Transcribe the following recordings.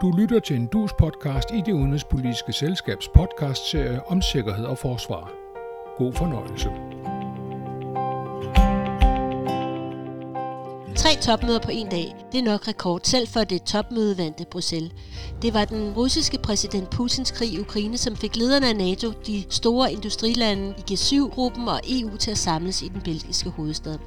Du lytter til en dus podcast i det udenrigspolitiske selskabs podcastserie om sikkerhed og forsvar. God fornøjelse. Tre topmøder på en dag, det er nok rekord, selv for det topmødevandte Bruxelles. Det var den russiske præsident Putins krig i Ukraine, som fik lederne af NATO, de store industrilande i G7-gruppen og EU til at samles i den belgiske hovedstad.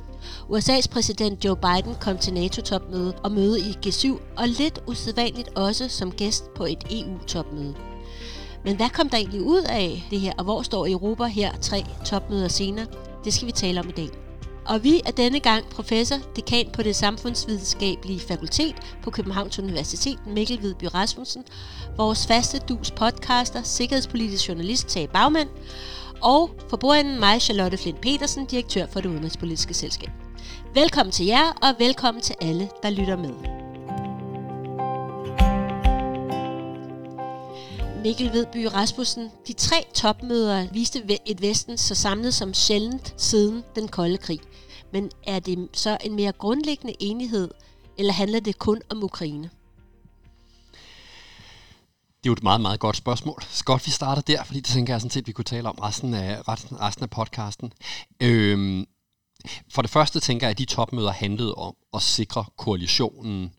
USA's præsident Joe Biden kom til NATO-topmøde og møde i G7, og lidt usædvanligt også som gæst på et EU-topmøde. Men hvad kom der egentlig ud af det her, og hvor står Europa her tre topmøder senere? Det skal vi tale om i dag. Og vi er denne gang professor, dekan på det samfundsvidenskabelige fakultet på Københavns Universitet, Mikkel Hvidby Rasmussen, vores faste dus podcaster, sikkerhedspolitisk journalist Tage Bagmand, og for bordenden mig, Charlotte Flint Petersen, direktør for det udenrigspolitiske selskab. Velkommen til jer, og velkommen til alle, der lytter med. Mikkel Vedby Rasmussen, de tre topmøder viste et Vesten så samlet som sjældent siden den kolde krig. Men er det så en mere grundlæggende enighed, eller handler det kun om Ukraine? Det er jo et meget, meget godt spørgsmål. Så godt, vi starter der, fordi det tænker jeg sådan set, vi kunne tale om resten af, resten, resten af podcasten. Øhm, for det første tænker jeg, at de topmøder handlede om at sikre koalitionen,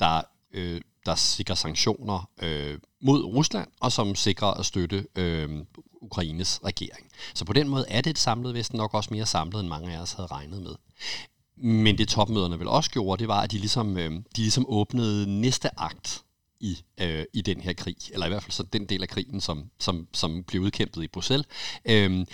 der, øh, der sikrer sanktioner øh, mod Rusland, og som sikrer at støtte øh, Ukraines regering. Så på den måde er det et samlet Vesten nok også mere samlet, end mange af os havde regnet med. Men det topmøderne vel også gjorde, det var, at de ligesom, øh, de ligesom åbnede næste akt i, øh, i den her krig, eller i hvert fald så den del af krigen, som, som, som blev udkæmpet i Bruxelles. Øhm,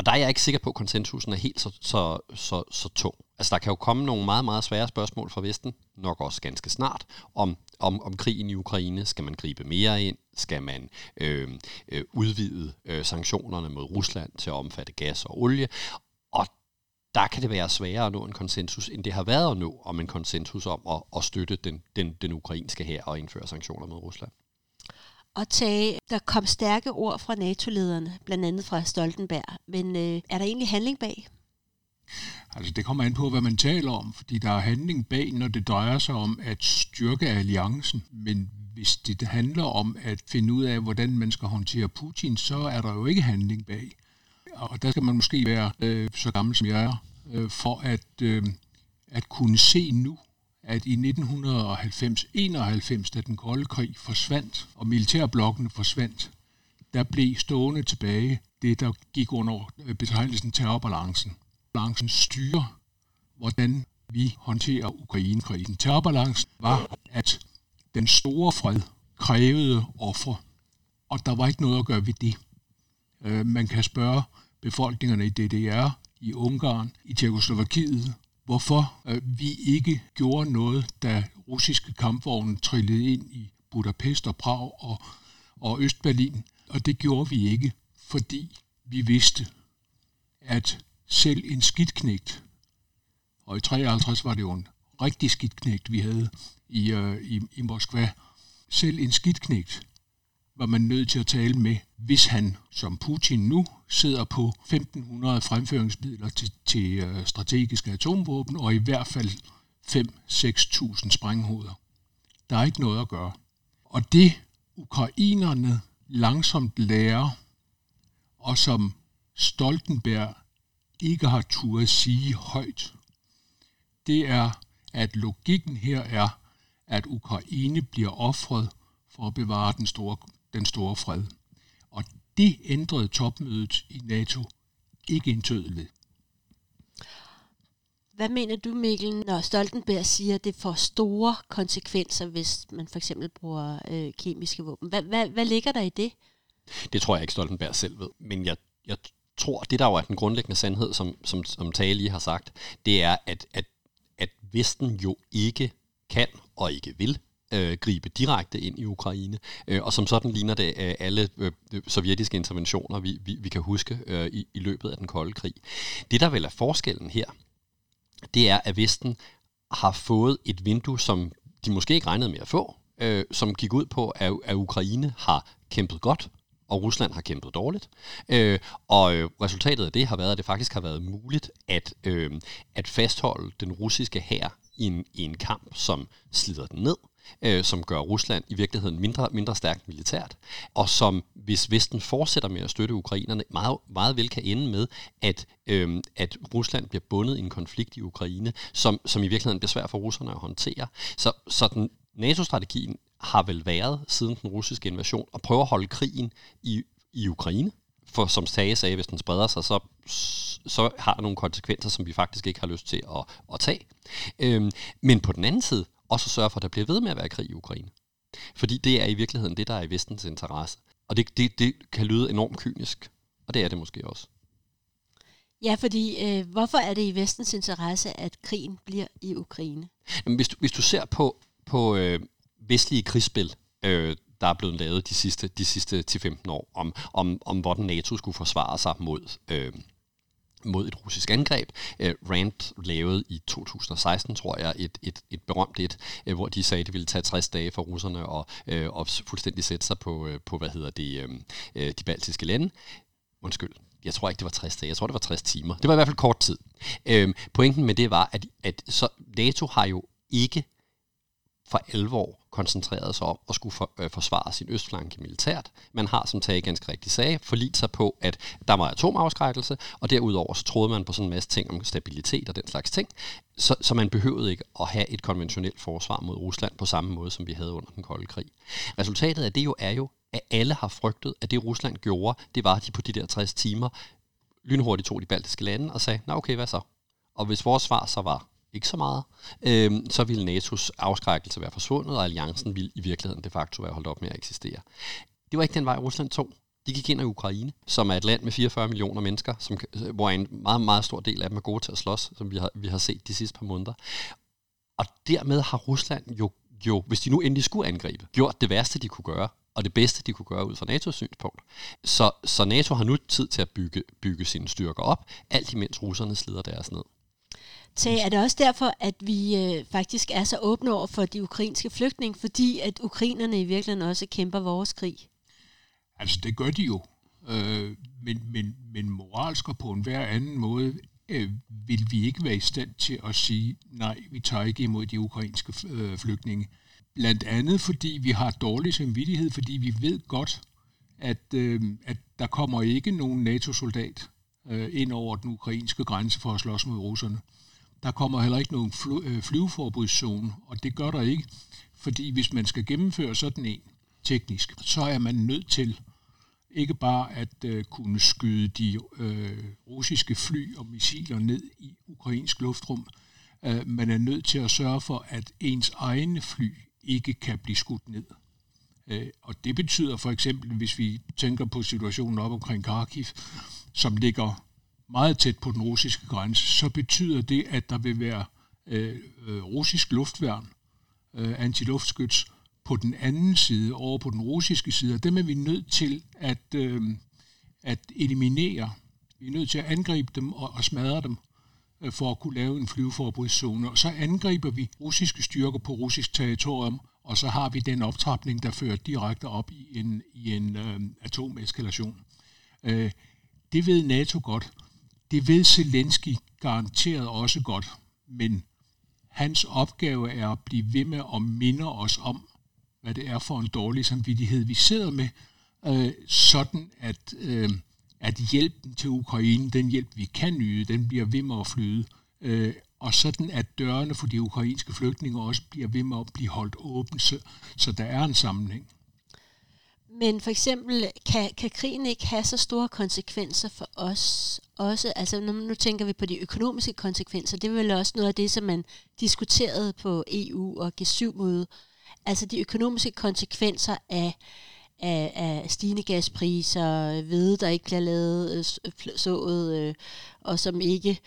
og der er jeg ikke sikker på, at konsensusen er helt så, så, så, så tung. Altså der kan jo komme nogle meget, meget svære spørgsmål fra Vesten, nok også ganske snart, om, om, om krigen i Ukraine. Skal man gribe mere ind? Skal man øh, øh, udvide øh, sanktionerne mod Rusland til at omfatte gas og olie? Der kan det være sværere at nå en konsensus, end det har været at nå om en konsensus om at, at støtte den, den, den ukrainske her og indføre sanktioner mod Rusland. Og tage, der kom stærke ord fra NATO-lederne, blandt andet fra Stoltenberg. Men øh, er der egentlig handling bag? Altså det kommer an på, hvad man taler om, fordi der er handling bag, når det drejer sig om at styrke alliancen. Men hvis det handler om at finde ud af, hvordan man skal håndtere Putin, så er der jo ikke handling bag. Og der skal man måske være øh, så gammel som jeg er, øh, for at, øh, at kunne se nu, at i 1990-91, da den kolde krig forsvandt, og militærblokken forsvandt, der blev stående tilbage det, der gik under øh, betegnelsen terrorbalancen. Balancen styrer, hvordan vi håndterer Ukraine-krisen. Terrorbalancen var, at den store fred krævede ofre, og der var ikke noget at gøre ved det. Øh, man kan spørge befolkningerne i DDR, i Ungarn, i Tjekoslovakiet, hvorfor øh, vi ikke gjorde noget, da russiske kampvogne trillede ind i Budapest og Prag og, og Østberlin. Og det gjorde vi ikke, fordi vi vidste, at selv en skidtknægt, og i 53 var det jo en rigtig skidtknægt, vi havde i, øh, i, i Moskva, selv en skidtknægt var man nødt til at tale med, hvis han, som Putin nu, sidder på 1500 fremføringsmidler til, til øh, strategiske atomvåben, og i hvert fald 5-6.000 sprænghoveder. Der er ikke noget at gøre. Og det ukrainerne langsomt lærer, og som Stoltenberg ikke har turet sige højt, det er, at logikken her er, at Ukraine bliver offret for at bevare den store den store fred. Og det ændrede topmødet i NATO ikke en ved. Hvad mener du, Mikkel, når Stoltenberg siger, at det får store konsekvenser, hvis man for eksempel bruger øh, kemiske våben? Hvad, hvad, hvad ligger der i det? Det tror jeg ikke, Stoltenberg selv ved. Men jeg, jeg tror, det der jo er den grundlæggende sandhed, som, som, som Tage lige har sagt, det er, at, at, at Vesten jo ikke kan og ikke vil øh, gribe direkte ind i Ukraine, øh, og som sådan ligner det øh, alle øh, sovjetiske interventioner, vi, vi, vi kan huske øh, i, i løbet af den kolde krig. Det, der vel er forskellen her, det er, at Vesten har fået et vindue, som de måske ikke regnede med at få, øh, som gik ud på, at, at Ukraine har kæmpet godt, og Rusland har kæmpet dårligt. Øh, og øh, resultatet af det har været, at det faktisk har været muligt at, øh, at fastholde den russiske hær i en, i en kamp, som slider den ned, øh, som gør Rusland i virkeligheden mindre, mindre stærkt militært, og som, hvis Vesten fortsætter med at støtte ukrainerne, meget, meget vel kan ende med, at, øh, at Rusland bliver bundet i en konflikt i Ukraine, som, som i virkeligheden bliver svær for russerne at håndtere. Så, så den NATO-strategien har vel været, siden den russiske invasion, at prøve at holde krigen i, i Ukraine, for som Tage sagde, hvis den spreder sig, så, så har det nogle konsekvenser, som vi faktisk ikke har lyst til at, at tage. Øhm, men på den anden side, også sørge for, at der bliver ved med at være krig i Ukraine. Fordi det er i virkeligheden det, der er i vestens interesse. Og det, det, det kan lyde enormt kynisk, og det er det måske også. Ja, fordi øh, hvorfor er det i vestens interesse, at krigen bliver i Ukraine? Jamen, hvis, du, hvis du ser på, på øh, vestlige krigsspil, øh, der er blevet lavet de sidste, de sidste 10-15 år, om, om, om hvordan NATO skulle forsvare sig mod, øh, mod et russisk angreb. Øh, Rand lavede i 2016, tror jeg, et, et, et berømt et, øh, hvor de sagde, at det ville tage 60 dage for russerne og, uh, og fuldstændig sætte sig på, øh, på hvad hedder det, øhm, de baltiske lande. Undskyld, jeg tror ikke, det var 60 dage, jeg tror, det var 60 timer. Det var i hvert fald kort tid. Uh, pointen med det var, at, at så NATO har jo ikke for alvor koncentreret sig om at skulle for, øh, forsvare sin østflanke militært. Man har, som Tage ganske rigtigt sagde, forlit sig på, at der var atomafskrækkelse, og derudover så troede man på sådan en masse ting om stabilitet og den slags ting, så, så man behøvede ikke at have et konventionelt forsvar mod Rusland på samme måde, som vi havde under den kolde krig. Resultatet af det jo er jo, at alle har frygtet, at det Rusland gjorde, det var, at de på de der 60 timer lynhurtigt tog de baltiske lande og sagde, nej okay, hvad så? Og hvis vores svar så var, ikke så meget, øh, så ville NATO's afskrækkelse være forsvundet, og alliancen ville i virkeligheden de facto være holdt op med at eksistere. Det var ikke den vej, Rusland tog. De gik ind i Ukraine, som er et land med 44 millioner mennesker, som, øh, hvor en meget, meget stor del af dem er gode til at slås, som vi har, vi har set de sidste par måneder. Og dermed har Rusland jo, jo, hvis de nu endelig skulle angribe, gjort det værste, de kunne gøre, og det bedste, de kunne gøre ud fra NATO's synspunkt. Så, så NATO har nu tid til at bygge, bygge sine styrker op, alt imens russerne slider deres ned. Tage, er det også derfor, at vi øh, faktisk er så åbne over for de ukrainske flygtninge, fordi at ukrainerne i virkeligheden også kæmper vores krig? Altså, det gør de jo. Øh, men, men, men moralsk og på en hver anden måde øh, vil vi ikke være i stand til at sige, nej, vi tager ikke imod de ukrainske øh, flygtninge. Blandt andet fordi vi har dårlig samvittighed, fordi vi ved godt, at, øh, at der kommer ikke nogen NATO-soldat øh, ind over den ukrainske grænse for at slås mod russerne. Der kommer heller ikke nogen fly, øh, flyveforbudszone, og det gør der ikke, fordi hvis man skal gennemføre sådan en teknisk, så er man nødt til ikke bare at øh, kunne skyde de øh, russiske fly og missiler ned i ukrainsk luftrum, øh, man er nødt til at sørge for, at ens egne fly ikke kan blive skudt ned. Øh, og det betyder for eksempel, hvis vi tænker på situationen op omkring Kharkiv, som ligger meget tæt på den russiske grænse, så betyder det, at der vil være øh, øh, russisk luftværn, øh, antiluftskyts, på den anden side, over på den russiske side, og dem er vi nødt til at, øh, at eliminere. Vi er nødt til at angribe dem og, og smadre dem øh, for at kunne lave en flyveforbudszone. Og så angriber vi russiske styrker på russisk territorium, og så har vi den optrapning, der fører direkte op i en, i en øh, atomeskalation. Øh, det ved NATO godt. Det ved Zelensky garanteret også godt, men hans opgave er at blive ved med at minde os om, hvad det er for en dårlig samvittighed, vi sidder med, øh, sådan at, øh, at hjælpen til Ukraine, den hjælp vi kan yde, den bliver ved med at flyde, øh, og sådan at dørene for de ukrainske flygtninge også bliver ved med at blive holdt åbne, så, så der er en sammenhæng. Men for eksempel, kan, kan krigen ikke have så store konsekvenser for os også? Altså nu, nu tænker vi på de økonomiske konsekvenser. Det er vel også noget af det, som man diskuterede på EU og G7-mødet. Altså de økonomiske konsekvenser af, af, af stigende gaspriser, hvede, der ikke bliver lavet øh, øh sået, øh, og som ikke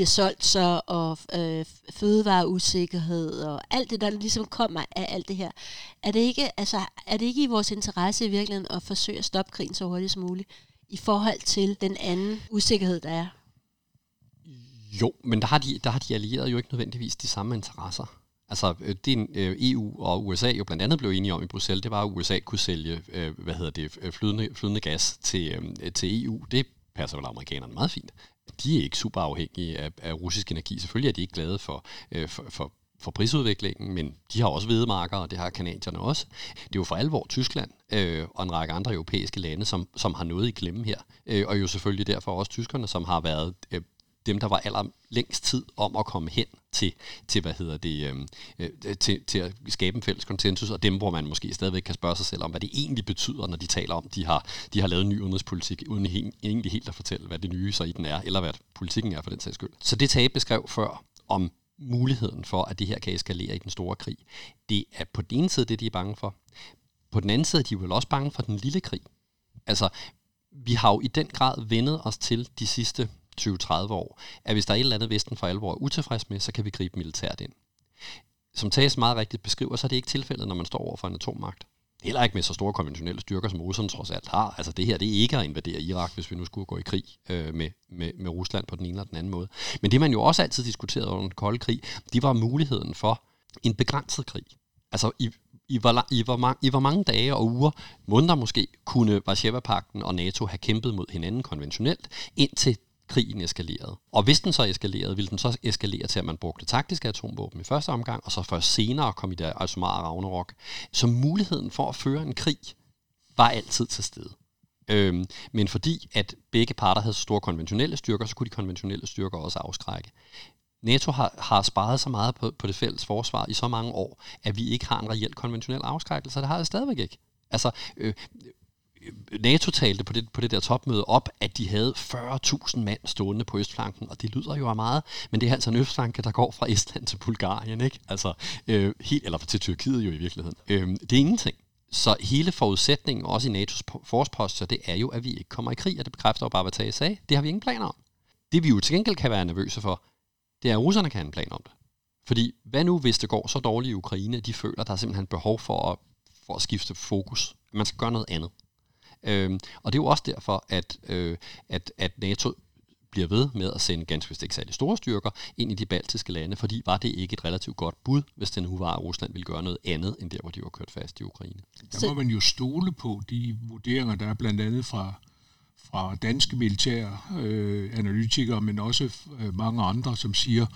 bliver solgt så, og øh, fødevareusikkerhed, og alt det, der ligesom kommer af alt det her. Er det ikke, altså, er det ikke i vores interesse i virkeligheden at forsøge at stoppe krigen så hurtigt som muligt, i forhold til den anden usikkerhed, der er? Jo, men der har de, der har de allierede jo ikke nødvendigvis de samme interesser. Altså, øh, det EU øh, og USA jo blandt andet blev enige om i Bruxelles, det var, at USA kunne sælge, øh, hvad hedder det, flydende, flydende gas til, til EU. Det passer vel amerikanerne meget fint de er ikke super afhængige af, af russisk energi. Selvfølgelig er de ikke glade for, øh, for, for for prisudviklingen, men de har også hvedemarker, og det har kanadierne også. Det er jo for alvor Tyskland øh, og en række andre europæiske lande, som, som har noget i klemme her. Øh, og jo selvfølgelig derfor også tyskerne, som har været øh, dem, der var aller længst tid om at komme hen til, til hvad hedder det, øhm, øh, til, til at skabe en fælles konsensus, og dem, hvor man måske stadigvæk kan spørge sig selv om, hvad det egentlig betyder, når de taler om, de har, de har lavet en ny udenrigspolitik, uden he, egentlig helt at fortælle, hvad det nye så i den er, eller hvad politikken er for den sags skyld. Så det Tage beskrev før om muligheden for, at det her kan eskalere i den store krig, det er på den ene side det, de er bange for. På den anden side er de vel også bange for den lille krig. Altså, vi har jo i den grad vendet os til de sidste 20-30 år, at hvis der er et eller andet, Vesten for alvor er utilfreds med, så kan vi gribe militært ind. Som Tages meget rigtigt beskriver, så er det ikke tilfældet, når man står over for en atommagt. Heller ikke med så store konventionelle styrker, som russerne trods alt har. Altså det her, det er ikke at invadere Irak, hvis vi nu skulle gå i krig øh, med, med, med Rusland på den ene eller den anden måde. Men det man jo også altid diskuterede under den kolde krig, det var muligheden for en begrænset krig. Altså i, i hvor, i, hvor mange, i hvor mange dage og uger, måneder måske, kunne Varsjava-pakten og NATO have kæmpet mod hinanden konventionelt, indtil krigen eskalerede. Og hvis den så eskalerede, ville den så eskalere til, at man brugte taktiske atomvåben i første omgang, og så først senere kom i det Asumar Ragnarok. Så muligheden for at føre en krig var altid til stede. Øhm, men fordi at begge parter havde store konventionelle styrker, så kunne de konventionelle styrker også afskrække. NATO har, har sparet så meget på, på det fælles forsvar i så mange år, at vi ikke har en reelt konventionel afskrækkelse, det har det stadigvæk ikke. Altså, øh, NATO talte på det, på det der topmøde op, at de havde 40.000 mand stående på Østflanken, og det lyder jo af meget, men det er altså en Østflanke, der går fra Estland til Bulgarien, ikke? Altså, øh, helt, eller til Tyrkiet jo i virkeligheden. Øh, det er ingenting. Så hele forudsætningen, også i NATO's forsposter, det er jo, at vi ikke kommer i krig, og det bekræfter jo bare, hvad Tage sagde. Det har vi ingen planer om. Det vi jo til gengæld kan være nervøse for, det er, at russerne kan have en plan om det. Fordi hvad nu, hvis det går så dårligt i Ukraine, at de føler, at der er simpelthen behov for at, for at skifte fokus? Man skal gøre noget andet. Øhm, og det er jo også derfor, at, øh, at, at NATO bliver ved med at sende ganske vist ikke særlig store styrker ind i de baltiske lande, fordi var det ikke et relativt godt bud, hvis det nu var, at Rusland ville gøre noget andet, end der, hvor de var kørt fast i Ukraine. Der må man jo stole på de vurderinger, der er blandt andet fra, fra danske militære øh, analytikere, men også øh, mange andre, som siger,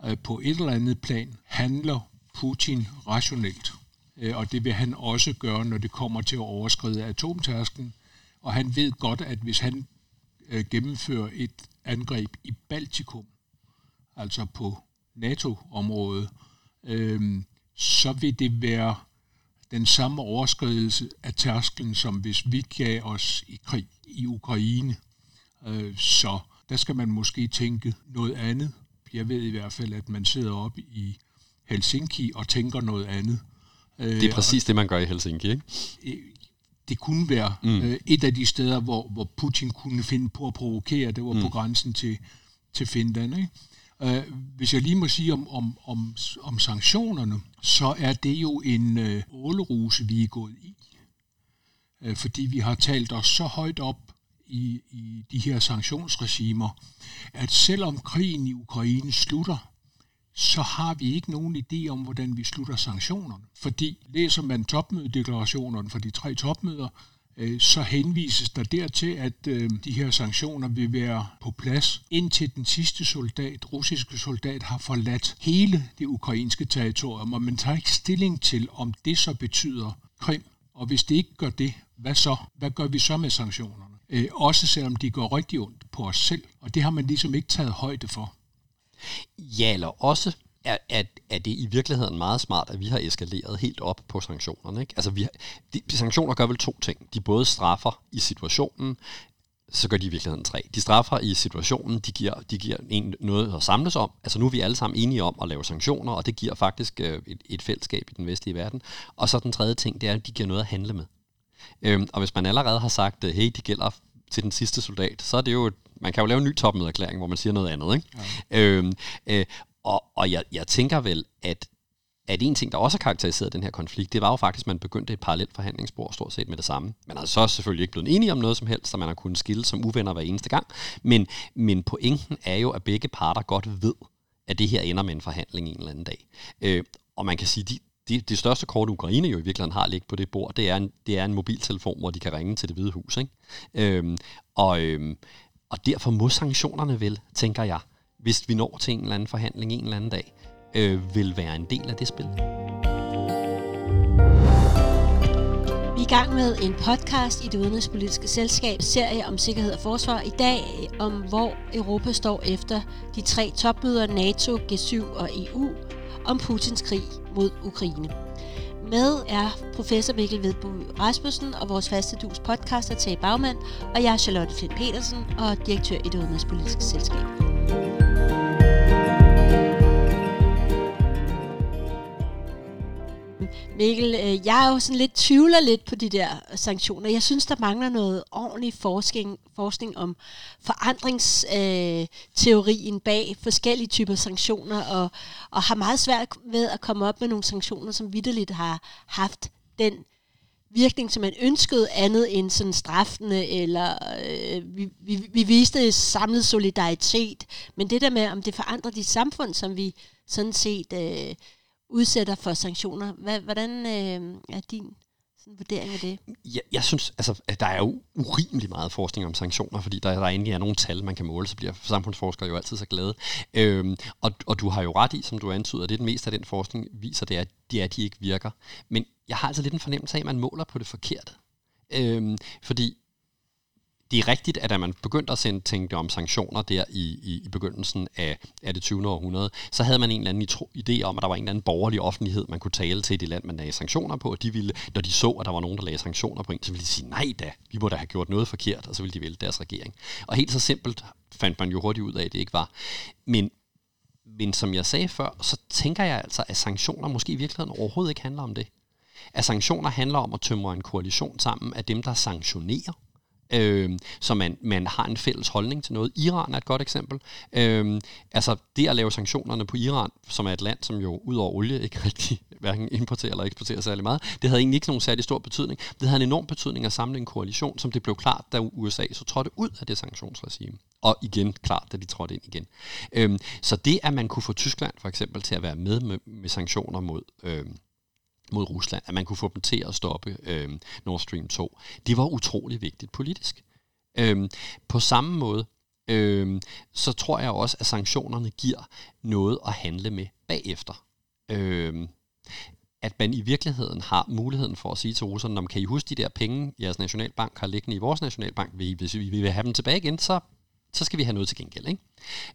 at på et eller andet plan handler Putin rationelt. Øh, og det vil han også gøre, når det kommer til at overskride atomtasken. Og han ved godt, at hvis han øh, gennemfører et angreb i Baltikum, altså på NATO-området, øh, så vil det være den samme overskridelse af tærsklen, som hvis vi gav os i krig i Ukraine. Øh, så der skal man måske tænke noget andet. Jeg ved i hvert fald, at man sidder op i Helsinki og tænker noget andet. Det er præcis det, man gør i Helsinki, ikke? Øh, det kunne være mm. øh, et af de steder, hvor, hvor Putin kunne finde på at provokere. Det var mm. på grænsen til, til Finland. Ikke? Øh, hvis jeg lige må sige om, om, om, om sanktionerne, så er det jo en øh, åleruse, vi er gået i. Øh, fordi vi har talt os så højt op i, i de her sanktionsregimer, at selvom krigen i Ukraine slutter, så har vi ikke nogen idé om, hvordan vi slutter sanktionerne. Fordi læser man topmødedeklarationerne for de tre topmøder, øh, så henvises der dertil, at øh, de her sanktioner vil være på plads, indtil den sidste soldat, russiske soldat, har forladt hele det ukrainske territorium, og man tager ikke stilling til, om det så betyder Krim. Og hvis det ikke gør det, hvad så? Hvad gør vi så med sanktionerne? Øh, også selvom de går rigtig ondt på os selv, og det har man ligesom ikke taget højde for. Ja, eller også er, er, er det i virkeligheden meget smart, at vi har eskaleret helt op på sanktionerne. Ikke? Altså, vi har, de, sanktioner gør vel to ting. De både straffer i situationen, så gør de i virkeligheden tre. De straffer i situationen, de giver, de giver en noget at samles om. Altså nu er vi alle sammen enige om at lave sanktioner, og det giver faktisk øh, et, et fællesskab i den vestlige verden. Og så den tredje ting, det er, at de giver noget at handle med. Øhm, og hvis man allerede har sagt, øh, hey, de gælder til den sidste soldat, så er det jo, man kan jo lave en ny topmødeerklæring, hvor man siger noget andet. Ikke? Ja. Øhm, øh, og og jeg, jeg tænker vel, at at en ting, der også har karakteriseret den her konflikt, det var jo faktisk, at man begyndte et parallelt forhandlingsspor stort set med det samme. Man har så selvfølgelig ikke blevet enige om noget som helst, så man har kunnet skille som uvenner hver eneste gang. Men, men pointen er jo, at begge parter godt ved, at det her ender med en forhandling en eller anden dag. Øh, og man kan sige, de, det, det største kort, Ukraine jo i virkeligheden har ligget på det bord, det er en, det er en mobiltelefon, hvor de kan ringe til det hvide hus. Ikke? Øhm, og, øhm, og derfor må sanktionerne vel, tænker jeg, hvis vi når til en eller anden forhandling en eller anden dag, øh, vil være en del af det spil. Vi er i gang med en podcast i det udenrigspolitiske selskab, serie om sikkerhed og forsvar. I dag øh, om, hvor Europa står efter de tre topmøder NATO, G7 og EU om Putins krig mod Ukraine. Med er professor Mikkel Vedbo Rasmussen og vores faste dus podcaster Tage Bagmand, og jeg er Charlotte Flint Petersen og direktør i det udenrigspolitiske selskab. Mikkel, øh, jeg er jo sådan lidt tvivler lidt på de der sanktioner. Jeg synes, der mangler noget ordentlig forskning, forskning om forandringsteorien øh, bag forskellige typer sanktioner, og, og har meget svært ved at komme op med nogle sanktioner, som vidderligt har haft den virkning, som man ønskede andet end sådan straffende, eller øh, vi, vi, vi viste samlet solidaritet. Men det der med, om det forandrer de samfund, som vi sådan set øh, udsætter for sanktioner. Hvad, hvordan øh, er din sådan vurdering af det? Jeg, jeg synes, altså, at der er jo urimelig meget forskning om sanktioner, fordi der, der endelig er nogle tal, man kan måle, så bliver samfundsforskere jo altid så glade. Øhm, og, og du har jo ret i, som du antyder, det er den meste af den forskning viser, det er, at de, er, at de ikke virker. Men jeg har altså lidt en fornemmelse af, at man måler på det forkerte. Øhm, fordi det er rigtigt, at da man begyndte at sende tænkte om sanktioner der i, i, i begyndelsen af, af det 20. århundrede, så havde man en eller anden idé om, at der var en eller anden borgerlig offentlighed, man kunne tale til i det land, man lagde sanktioner på, og de ville, når de så, at der var nogen, der lagde sanktioner på en, så ville de sige, nej da, vi må da have gjort noget forkert, og så ville de vælge deres regering. Og helt så simpelt fandt man jo hurtigt ud af, at det ikke var. Men, men som jeg sagde før, så tænker jeg altså, at sanktioner måske i virkeligheden overhovedet ikke handler om det. At sanktioner handler om at tømre en koalition sammen af dem, der sanktionerer øh, så man, man har en fælles holdning til noget. Iran er et godt eksempel. Øh, altså det at lave sanktionerne på Iran, som er et land, som jo ud over olie ikke rigtig hverken importerer eller eksporterer særlig meget, det havde egentlig ikke nogen særlig stor betydning. Det havde en enorm betydning at samle en koalition, som det blev klart, da USA så trådte ud af det sanktionsregime. Og igen klart, da de trådte ind igen. Øh, så det, at man kunne få Tyskland for eksempel til at være med med, med sanktioner mod, øh, mod Rusland, at man kunne få dem til at stoppe øh, Nord Stream 2. Det var utrolig vigtigt politisk. Øh, på samme måde, øh, så tror jeg også, at sanktionerne giver noget at handle med bagefter. Øh, at man i virkeligheden har muligheden for at sige til russerne, om kan I huske de der penge, jeres nationalbank har liggende i vores nationalbank, hvis vi vil have dem tilbage igen, så så skal vi have noget til gengæld. Ikke?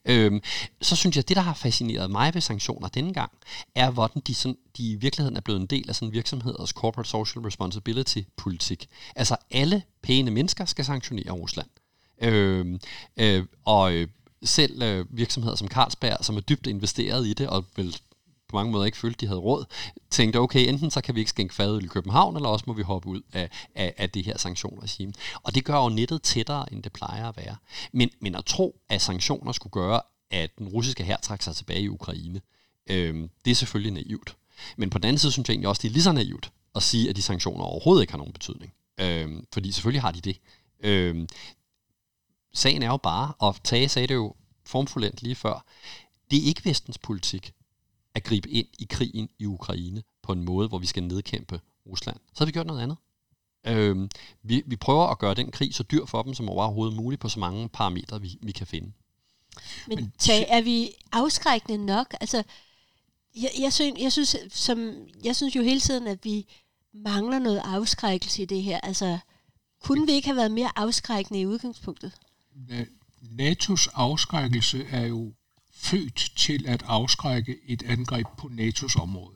Øhm, så synes jeg, at det, der har fascineret mig ved sanktioner denne gang, er, hvordan de, sådan, de i virkeligheden er blevet en del af sådan virksomheders altså corporate social responsibility-politik. Altså alle pæne mennesker skal sanktionere Rusland. Øhm, øh, og øh, selv øh, virksomheder som Carlsberg, som er dybt investeret i det, og vil på mange måder ikke følte, de havde råd, tænkte, okay, enten så kan vi ikke skænke fadøl i København, eller også må vi hoppe ud af, af, af det her sanktionregime. Og det gør jo nettet tættere, end det plejer at være. Men, men at tro, at sanktioner skulle gøre, at den russiske her trak sig tilbage i Ukraine, øh, det er selvfølgelig naivt. Men på den anden side synes jeg egentlig også, det er lige så naivt at sige, at de sanktioner overhovedet ikke har nogen betydning. Øh, fordi selvfølgelig har de det. Øh, sagen er jo bare, og Tage sagde det jo formfuldt lige før, det er ikke vestens politik at gribe ind i krigen i Ukraine på en måde, hvor vi skal nedkæmpe Rusland. Så har vi gjort noget andet. Øhm, vi, vi prøver at gøre den krig så dyr for dem, som overhovedet muligt på så mange parametre, vi, vi kan finde. Men tag, er vi afskrækkende nok? Altså, jeg, jeg, synes, jeg, synes, som, jeg synes jo hele tiden, at vi mangler noget afskrækkelse i det her. Altså, kunne vi ikke have været mere afskrækkende i udgangspunktet? NATO's afskrækkelse er jo født til at afskrække et angreb på NATO's område.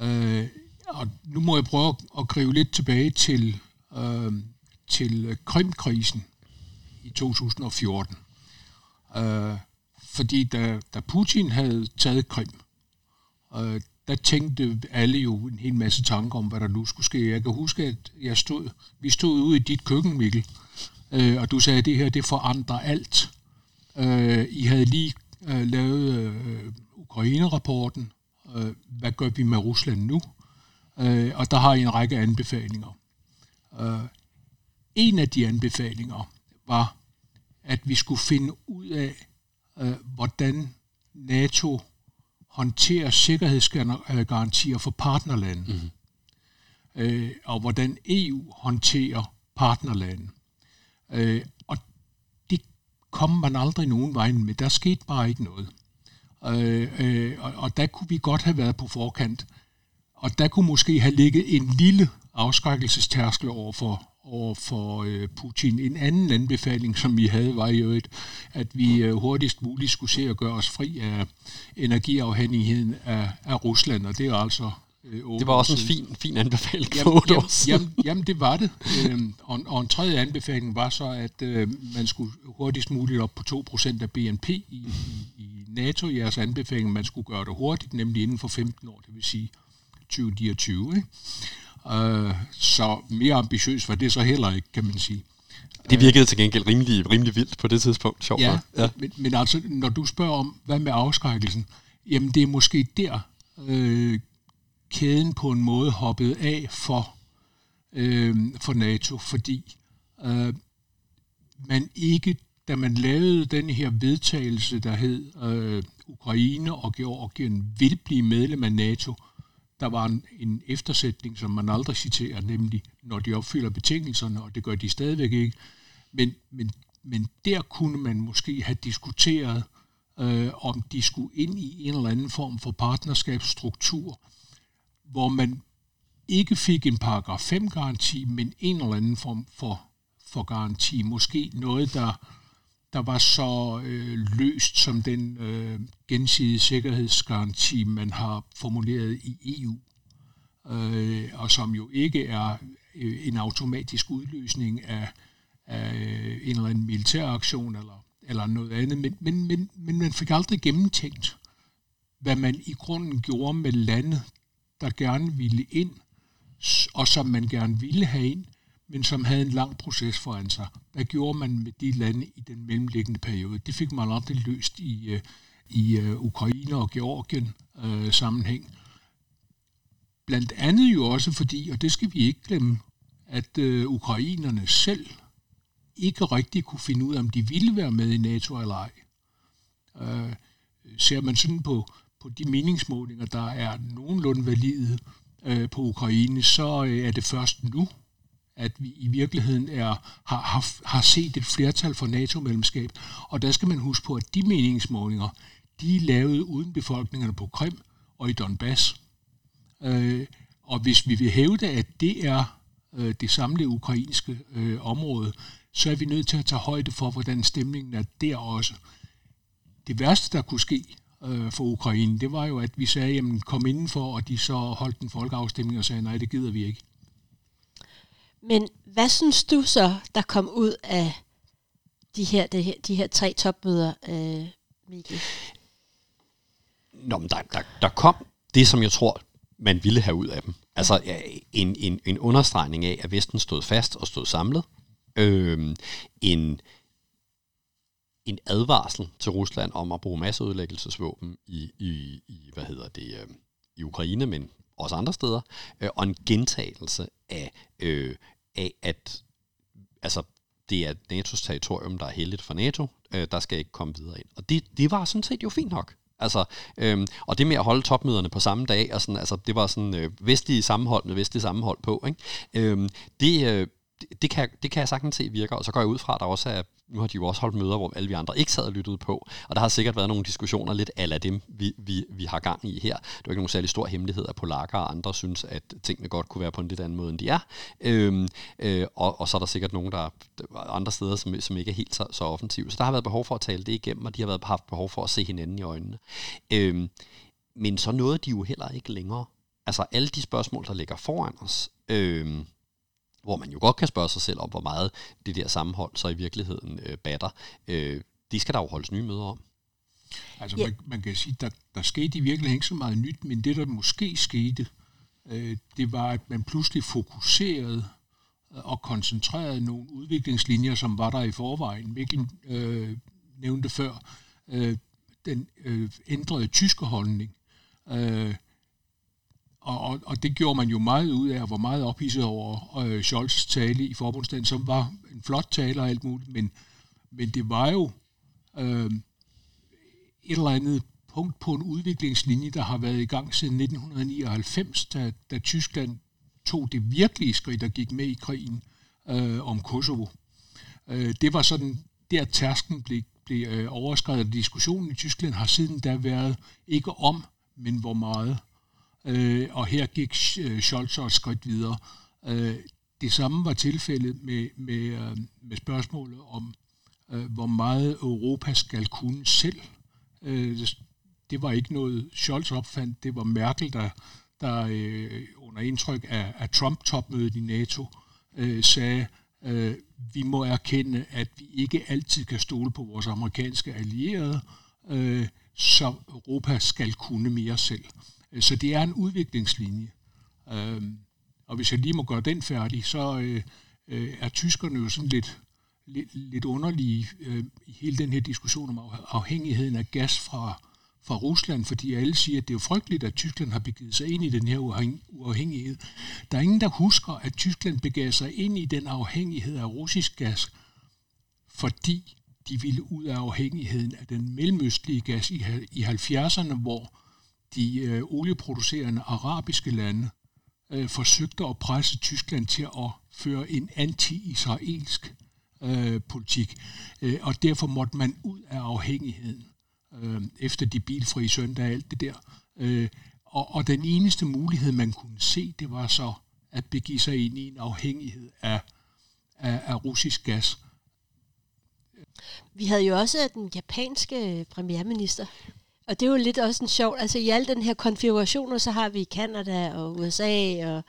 Øh, og nu må jeg prøve at gribe lidt tilbage til, øh, til Krimkrisen i 2014. Øh, fordi da, da Putin havde taget Krim, øh, der tænkte alle jo en hel masse tanker om, hvad der nu skulle ske. Jeg kan huske, at jeg stod, vi stod ude i dit køkken, Mikkel, øh, og du sagde, at det her det forandrer alt. Øh, I havde lige øh, lavet øh, Ukraine-rapporten. Øh, hvad gør vi med Rusland nu? Øh, og der har I en række anbefalinger. Øh, en af de anbefalinger var, at vi skulle finde ud af, øh, hvordan NATO håndterer sikkerhedsgarantier for partnerlande, mm-hmm. øh, og hvordan EU håndterer partnerlande. Øh, kom man aldrig nogen vej med. Der skete bare ikke noget. Øh, øh, og, og der kunne vi godt have været på forkant. Og der kunne måske have ligget en lille afskrækkelsestærskel over for, over for øh, Putin. En anden anbefaling, som vi havde, var jo, et, at vi øh, hurtigst muligt skulle se at gøre os fri af energiafhængigheden af, af Rusland, og det er altså Øh, det var også en fin, fin anbefaling jamen, for jamen, jamen, jamen, det var det. Øhm, og, og en tredje anbefaling var så, at øh, man skulle hurtigst muligt op på 2% af BNP i, i, i NATO. Jeres anbefaling, man skulle gøre det hurtigt, nemlig inden for 15 år, det vil sige 2029. Ikke? Øh, så mere ambitiøst var det så heller ikke, kan man sige. Det virkede til gengæld rimelig, rimelig vildt på det tidspunkt, sjovt. Ja, ja. Men, men altså, når du spørger om, hvad med afskrækkelsen, jamen det er måske der, øh, kæden på en måde hoppet af for, øh, for NATO, fordi øh, man ikke, da man lavede den her vedtagelse, der hed øh, Ukraine og Georgien vil blive medlem af NATO, der var en, en eftersætning, som man aldrig citerer, nemlig når de opfylder betingelserne, og det gør de stadigvæk ikke. Men, men, men der kunne man måske have diskuteret, øh, om de skulle ind i en eller anden form for partnerskabsstruktur, hvor man ikke fik en paragraf 5 garanti, men en eller anden form for, for garanti. Måske noget, der, der var så øh, løst som den øh, gensidige sikkerhedsgaranti, man har formuleret i EU, øh, og som jo ikke er øh, en automatisk udløsning af, af øh, en eller anden militær aktion eller, eller noget andet, men, men, men, men man fik aldrig gennemtænkt, hvad man i grunden gjorde med landet, der gerne ville ind, og som man gerne ville have ind, men som havde en lang proces foran sig. Hvad gjorde man med de lande i den mellemliggende periode? Det fik man aldrig løst i, øh, i øh, Ukraine og Georgien øh, sammenhæng. Blandt andet jo også fordi, og det skal vi ikke glemme, at øh, ukrainerne selv ikke rigtig kunne finde ud af, om de ville være med i NATO eller ej. Øh, ser man sådan på på de meningsmålinger, der er nogenlunde valide øh, på Ukraine, så øh, er det først nu, at vi i virkeligheden er, har, har, har set et flertal for NATO-medlemskab. Og der skal man huske på, at de meningsmålinger, de er lavet uden befolkningerne på Krim og i Donbass. Øh, og hvis vi vil hævde, at det er øh, det samlede ukrainske øh, område, så er vi nødt til at tage højde for, hvordan stemningen er der også. Det værste, der kunne ske, øh, for Ukraine, det var jo, at vi sagde, jamen kom indenfor, og de så holdt en folkeafstemning og sagde, nej, det gider vi ikke. Men hvad synes du så, der kom ud af de her, de her, de her tre topmøder, øh, Mikkel? Nå, men der, der, der kom det, som jeg tror, man ville have ud af dem. Altså en, en, en understregning af, at Vesten stod fast og stod samlet. Øh, en, en advarsel til Rusland om at bruge masseudlæggelsesvåben i, i, i hvad hedder det, øh, i Ukraine, men også andre steder, øh, og en gentagelse af, øh, af at altså, det er NATO's territorium, der er heldigt for NATO, øh, der skal ikke komme videre ind. Og det, det var sådan set jo fint nok. Altså, øhm, og det med at holde topmøderne på samme dag, og sådan, altså, det var sådan øh, vestlige sammenhold med vestlige sammenhold på. Ikke? Øhm, det, øh, det, det, kan, det kan jeg sagtens se virker, og så går jeg ud fra, at der også er nu har de jo også holdt møder, hvor alle vi andre ikke sad og lyttede på, og der har sikkert været nogle diskussioner lidt af dem, vi, vi, vi har gang i her. Det er ikke nogen særlig stor hemmelighed, at polakker og andre synes, at tingene godt kunne være på en lidt anden måde, end de er. Øhm, øh, og, og så er der sikkert nogen, der andre steder, som, som ikke er helt så, så offensive. Så der har været behov for at tale det igennem, og de har været haft behov for at se hinanden i øjnene. Øhm, men så nåede de jo heller ikke længere. Altså alle de spørgsmål, der ligger foran os, øhm, hvor man jo godt kan spørge sig selv om, hvor meget det der sammenhold så i virkeligheden øh, batter. Øh, det skal der jo holdes nye møder om. Altså ja. man, man kan sige, der, der skete i virkeligheden ikke så meget nyt, men det der måske skete, øh, det var, at man pludselig fokuserede øh, og koncentrerede nogle udviklingslinjer, som var der i forvejen. Mikkel øh, nævnte før øh, den øh, ændrede tyske holdning. Øh, og, og, og det gjorde man jo meget ud af, og var meget ophidset over øh, Scholz' tale i forbundsdagen, som var en flot tale og alt muligt, men, men det var jo øh, et eller andet punkt på en udviklingslinje, der har været i gang siden 1999, da, da Tyskland tog det virkelige skridt og gik med i krigen øh, om Kosovo. Øh, det var sådan, der tærsken blev, blev øh, overskrevet. Diskussionen i Tyskland har siden da været ikke om, men hvor meget. Øh, og her gik øh, Scholz et skridt videre. Øh, det samme var tilfældet med, med, øh, med spørgsmålet om, øh, hvor meget Europa skal kunne selv. Øh, det var ikke noget Scholz opfandt, det var Merkel, der, der øh, under indtryk af, af Trump-topmødet i NATO øh, sagde, øh, vi må erkende, at vi ikke altid kan stole på vores amerikanske allierede, øh, så Europa skal kunne mere selv. Øh, så det er en udviklingslinje. Øhm, og hvis jeg lige må gøre den færdig, så øh, øh, er tyskerne jo sådan lidt, lidt, lidt underlige i hele den her diskussion om afhængigheden af gas fra, fra Rusland, fordi alle siger, at det er jo frygteligt, at Tyskland har begivet sig ind i den her uafhængighed. Der er ingen, der husker, at Tyskland begav sig ind i den afhængighed af russisk gas, fordi de ville ud af afhængigheden af den mellemøstlige gas i, i 70'erne, hvor de øh, olieproducerende arabiske lande øh, forsøgte at presse Tyskland til at føre en anti-israelsk øh, politik. Øh, og derfor måtte man ud af afhængigheden øh, efter de bilfrie søndag og alt det der. Øh, og, og den eneste mulighed, man kunne se, det var så at begive sig ind i en afhængighed af, af, af russisk gas. Vi havde jo også den japanske premierminister, og det er jo lidt også en sjov, altså i al den her konfiguration, så har vi Kanada og USA og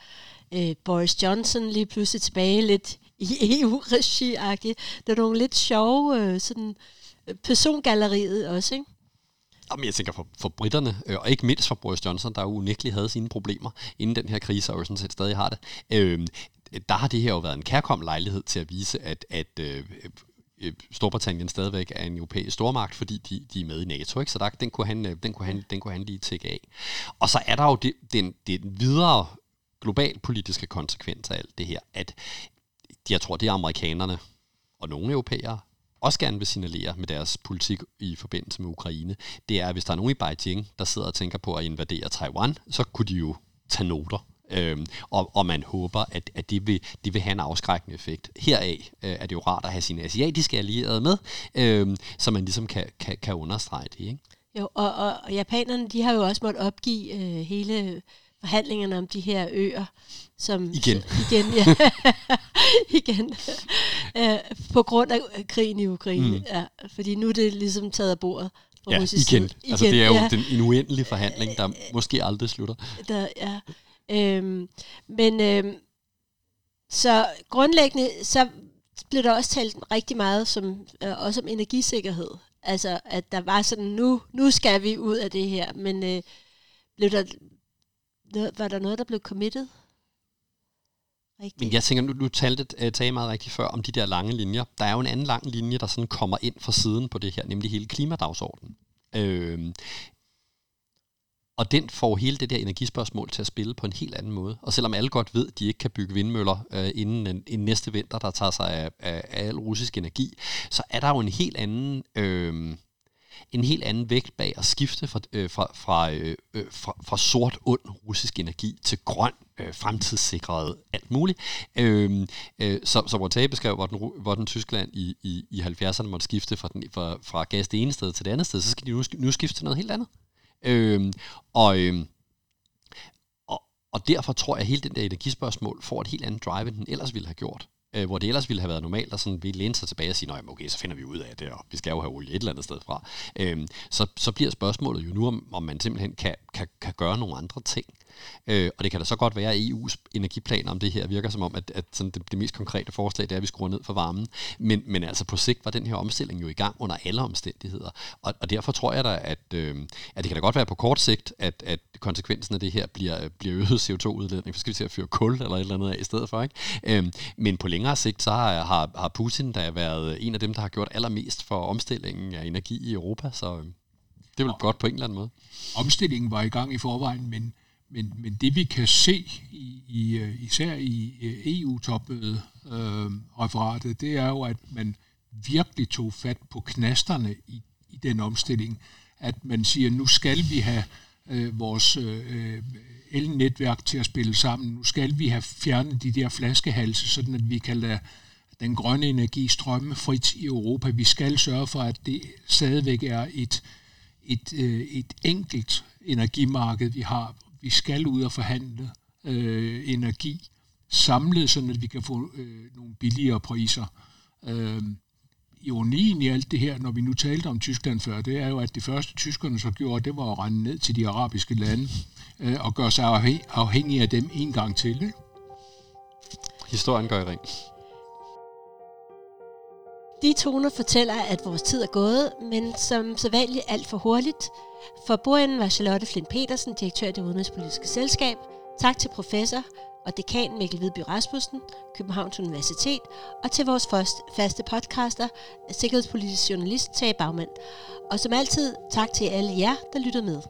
øh, Boris Johnson lige pludselig tilbage lidt i EU-regi-agtigt. Der er nogle lidt sjove øh, sådan, øh, persongalleriet også, ikke? Jamen, jeg tænker for, for britterne, øh, og ikke mindst for Boris Johnson, der jo unægteligt havde sine problemer inden den her krise, og jo sådan set stadig har det. Øh, der har det her jo været en kærkom lejlighed til at vise, at, at øh, Øh, Storbritannien stadigvæk er en europæisk stormagt, fordi de, de er med i NATO, ikke? så der, den, kunne han, øh, den, kunne han, den kunne han lige tække af. Og så er der jo det, den, den videre global politiske konsekvens af alt det her, at jeg tror, det er amerikanerne og nogle europæere, også gerne vil signalere med deres politik i forbindelse med Ukraine, det er, at hvis der er nogen i Beijing, der sidder og tænker på at invadere Taiwan, så kunne de jo tage noter. Øhm, og, og man håber, at, at det, vil, det vil have en afskrækkende effekt. Heraf øh, er det jo rart at have sine asiatiske allierede med, øh, så man ligesom kan, kan, kan understrege det. Ikke? Jo, og, og, og japanerne, de har jo også måttet opgive øh, hele forhandlingerne om de her øer. Som, igen. igen, ja. igen. øh, på grund af krigen i Ukraine. Mm. Ja, fordi nu er det ligesom taget af bordet. Ja, igen. igen. Altså det er jo ja. den, en uendelig forhandling, der måske aldrig slutter. Der, ja. Øhm, men øhm, så grundlæggende, så blev der også talt rigtig meget som, øh, også om energisikkerhed. Altså, at der var sådan, nu, nu skal vi ud af det her. Men øh, blev der, var der noget, der blev committed? Rigtigt. Men jeg tænker, nu, du talte, øh, tage meget rigtigt før om de der lange linjer. Der er jo en anden lang linje, der sådan kommer ind fra siden på det her, nemlig hele klimadagsordenen. Øh, og den får hele det der energispørgsmål til at spille på en helt anden måde. Og selvom alle godt ved, at de ikke kan bygge vindmøller øh, inden en, en næste vinter, der tager sig af, af, af al russisk energi, så er der jo en helt anden... Øh, en helt anden vægt bag at skifte fra, øh, fra, fra, øh, øh fra, fra sort ond russisk energi til grøn, øh, fremtidssikret alt muligt. Øh, øh, så, så Rotage beskrev, hvor den, hvor den Tyskland i, i, i 70'erne måtte skifte fra, den, fra, fra gas det ene sted til det andet sted, så skal de nu, nu skifte til noget helt andet. Øh, og, øh, og, og derfor tror jeg, at hele den der energispørgsmål får et helt andet drive, end den ellers ville have gjort øh, hvor det ellers ville have været normalt at sådan, vi læne sig tilbage og sige, okay, så finder vi ud af det, og vi skal jo have olie et eller andet sted fra. Øh, så, så bliver spørgsmålet jo nu, om, om man simpelthen kan, kan, kan gøre nogle andre ting. Øh, og det kan da så godt være, at EU's energiplaner om det her virker som om, at, at sådan det, det mest konkrete forslag, det er, at vi skruer ned for varmen. Men, men altså på sigt var den her omstilling jo i gang under alle omstændigheder. Og, og derfor tror jeg da, at, øh, at det kan da godt være på kort sigt, at, at konsekvensen af det her bliver, bliver øget CO2-udledning, for skal vi til at fyre kul eller et eller andet af i stedet for. Ikke? Øh, men på længere sigt, så har, har, har Putin da været en af dem, der har gjort allermest for omstillingen af energi i Europa, så øh, det er vel godt på en eller anden måde. Omstillingen var i gang i forvejen, men men, men det vi kan se, i, i, øh, især i øh, EU-topmødet, øh, referatet, det er jo, at man virkelig tog fat på knasterne i, i den omstilling. At man siger, nu skal vi have øh, vores øh, elnetværk til at spille sammen. Nu skal vi have fjernet de der flaskehalse, sådan at vi kan lade, den grønne energi strømme frit i Europa. Vi skal sørge for, at det stadigvæk er et, et, øh, et enkelt energimarked, vi har. Vi skal ud og forhandle øh, energi samlet, så vi kan få øh, nogle billigere priser. Øh, ironien i alt det her, når vi nu talte om Tyskland før, det er jo, at det første tyskerne så gjorde, det var at rende ned til de arabiske lande øh, og gøre sig afhængige af dem en gang til. Ikke? Historien gør i ring. De toner fortæller, at vores tid er gået, men som sædvanligt alt for hurtigt. For bordenden var Charlotte Flint Petersen, direktør i det udenrigspolitiske selskab. Tak til professor og dekan Mikkel Hvidby Rasmussen, Københavns Universitet, og til vores faste podcaster, sikkerhedspolitisk journalist Tage Bagmand. Og som altid, tak til alle jer, der lyttede med.